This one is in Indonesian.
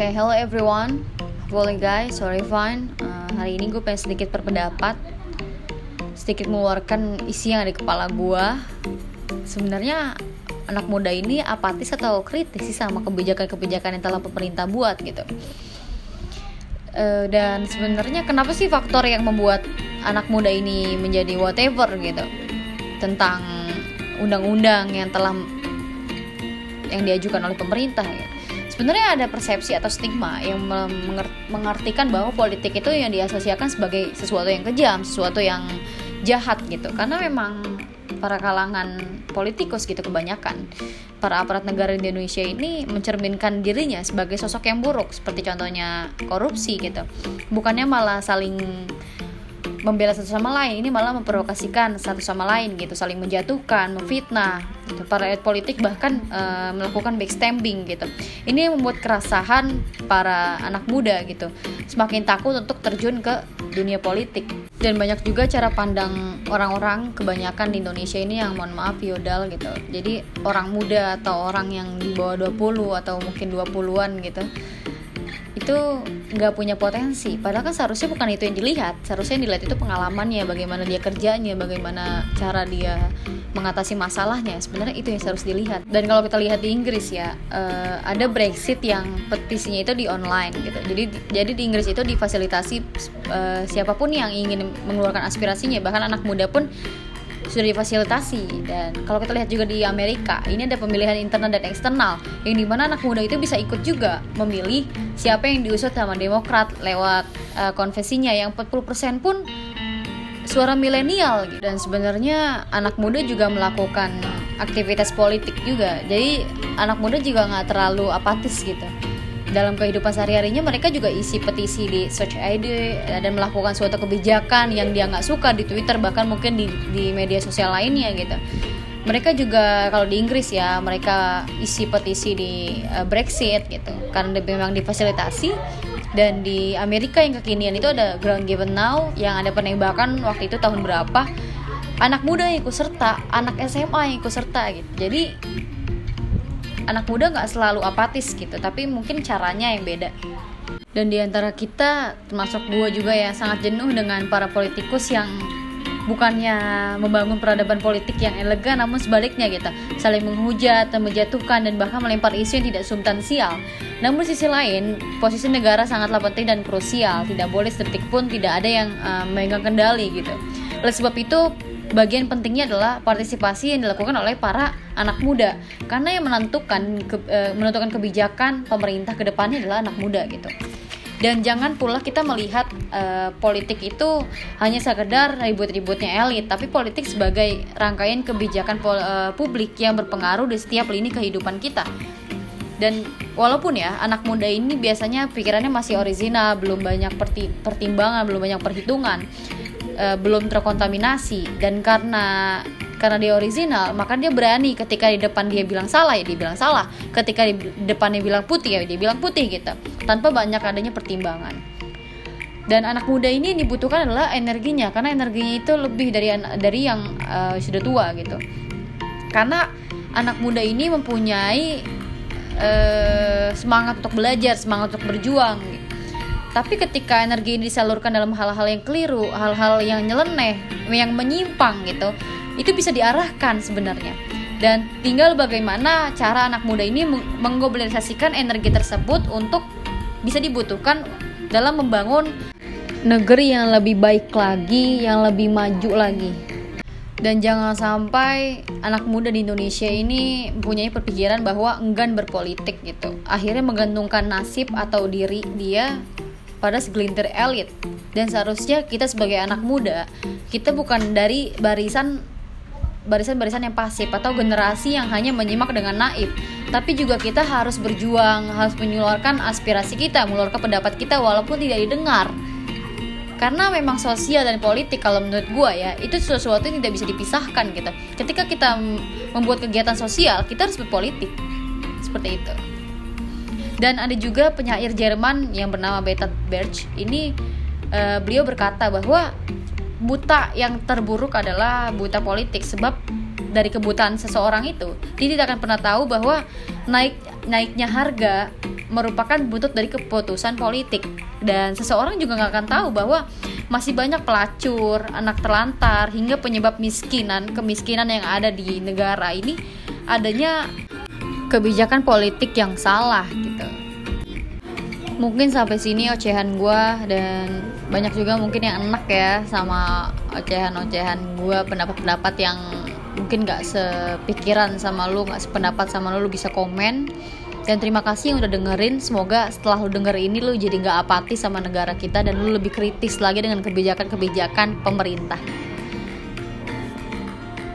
Oke, okay, hello everyone. Boleh guys, sorry fine. Uh, hari ini gue pengen sedikit berpendapat, sedikit mengeluarkan isi yang ada di kepala gue. Sebenarnya anak muda ini apatis atau kritis sih sama kebijakan-kebijakan yang telah pemerintah buat gitu. Uh, dan sebenarnya kenapa sih faktor yang membuat anak muda ini menjadi whatever gitu tentang undang-undang yang telah yang diajukan oleh pemerintah gitu sebenarnya ada persepsi atau stigma yang mengartikan bahwa politik itu yang diasosiasikan sebagai sesuatu yang kejam, sesuatu yang jahat gitu. Karena memang para kalangan politikus gitu kebanyakan para aparat negara di Indonesia ini mencerminkan dirinya sebagai sosok yang buruk seperti contohnya korupsi gitu. Bukannya malah saling membela satu sama lain ini malah memprovokasikan satu sama lain gitu saling menjatuhkan memfitnah gitu. para elit politik bahkan e, melakukan backstabbing gitu. Ini membuat kerasahan para anak muda gitu. Semakin takut untuk terjun ke dunia politik. Dan banyak juga cara pandang orang-orang kebanyakan di Indonesia ini yang mohon maaf feodal gitu. Jadi orang muda atau orang yang di bawah 20 atau mungkin 20-an gitu itu nggak punya potensi. Padahal kan seharusnya bukan itu yang dilihat. Seharusnya yang dilihat itu pengalamannya bagaimana dia kerjanya bagaimana cara dia mengatasi masalahnya. Sebenarnya itu yang harus dilihat. Dan kalau kita lihat di Inggris ya uh, ada Brexit yang petisinya itu di online gitu. Jadi jadi di Inggris itu difasilitasi uh, siapa pun yang ingin mengeluarkan aspirasinya. Bahkan anak muda pun sudah difasilitasi. Dan kalau kita lihat juga di Amerika ini ada pemilihan internal dan eksternal yang di mana anak muda itu bisa ikut juga memilih siapa yang diusut sama Demokrat lewat uh, konvensinya yang 40% pun suara milenial gitu. dan sebenarnya anak muda juga melakukan aktivitas politik juga. Jadi anak muda juga nggak terlalu apatis gitu dalam kehidupan sehari-harinya mereka juga isi petisi di search ID dan melakukan suatu kebijakan yang dia nggak suka di Twitter bahkan mungkin di di media sosial lainnya gitu. Mereka juga kalau di Inggris ya mereka isi petisi di uh, Brexit gitu. Karena memang difasilitasi. Dan di Amerika yang kekinian itu ada ground given now yang ada penembakan waktu itu tahun berapa. Anak muda yang ikut serta anak SMA yang ikut serta gitu. Jadi anak muda nggak selalu apatis gitu tapi mungkin caranya yang beda. Dan di antara kita termasuk gue juga ya sangat jenuh dengan para politikus yang bukannya membangun peradaban politik yang elegan namun sebaliknya gitu. Saling menghujat dan menjatuhkan dan bahkan melempar isu yang tidak substansial namun sisi lain posisi negara sangatlah penting dan krusial. Tidak boleh sedetik pun tidak ada yang uh, kendali gitu. Oleh sebab itu bagian pentingnya adalah partisipasi yang dilakukan oleh para anak muda. Karena yang menentukan ke, e, menentukan kebijakan pemerintah ke depannya adalah anak muda gitu. Dan jangan pula kita melihat uh, politik itu hanya sekedar ribut-ributnya elit tapi politik sebagai rangkaian kebijakan pol, uh, publik yang berpengaruh di setiap lini kehidupan kita. Dan walaupun ya anak muda ini biasanya pikirannya masih original belum banyak pertimbangan belum banyak perhitungan uh, belum terkontaminasi. Dan karena karena dia original maka dia berani ketika di depan dia bilang salah ya dia bilang salah. Ketika di depan dia bilang putih ya dia bilang putih gitu. Tanpa banyak adanya pertimbangan. Dan anak muda ini dibutuhkan adalah energinya. Karena energinya itu lebih dari dari yang uh, sudah tua gitu. Karena anak muda ini mempunyai uh, semangat untuk belajar semangat untuk berjuang tapi ketika energi ini disalurkan dalam hal-hal yang keliru, hal-hal yang nyeleneh, yang menyimpang gitu, itu bisa diarahkan sebenarnya. Dan tinggal bagaimana cara anak muda ini mengglobalisasikan energi tersebut untuk bisa dibutuhkan dalam membangun negeri yang lebih baik lagi, yang lebih maju lagi. Dan jangan sampai anak muda di Indonesia ini mempunyai perpikiran bahwa enggan berpolitik gitu. Akhirnya menggantungkan nasib atau diri dia pada segelintir elit. Dan seharusnya kita sebagai anak muda kita bukan dari barisan barisan-barisan yang pasif atau generasi yang hanya menyimak dengan naif. Tapi juga kita harus berjuang harus menyuarakan aspirasi kita mengeluarkan pendapat kita walaupun tidak didengar. Karena memang sosial dan politik kalau menurut gue ya itu sesuatu yang tidak bisa dipisahkan gitu. Ketika kita membuat kegiatan sosial kita harus berpolitik. Seperti itu dan ada juga penyair Jerman yang bernama Beta Berch. Ini uh, beliau berkata bahwa buta yang terburuk adalah buta politik. Sebab dari kebutaan seseorang itu dia tidak akan pernah tahu bahwa naik naiknya harga merupakan buntut dari keputusan politik. Dan seseorang juga nggak akan tahu bahwa masih banyak pelacur, anak terlantar hingga penyebab miskinan, kemiskinan yang ada di negara ini. Adanya kebijakan politik yang salah gitu. Mungkin sampai sini ocehan gue dan banyak juga mungkin yang enak ya sama ocehan-ocehan gue pendapat-pendapat yang mungkin gak sepikiran sama lu gak sependapat sama lu lu bisa komen dan terima kasih yang udah dengerin semoga setelah lu denger ini lu jadi gak apatis sama negara kita dan lu lebih kritis lagi dengan kebijakan-kebijakan pemerintah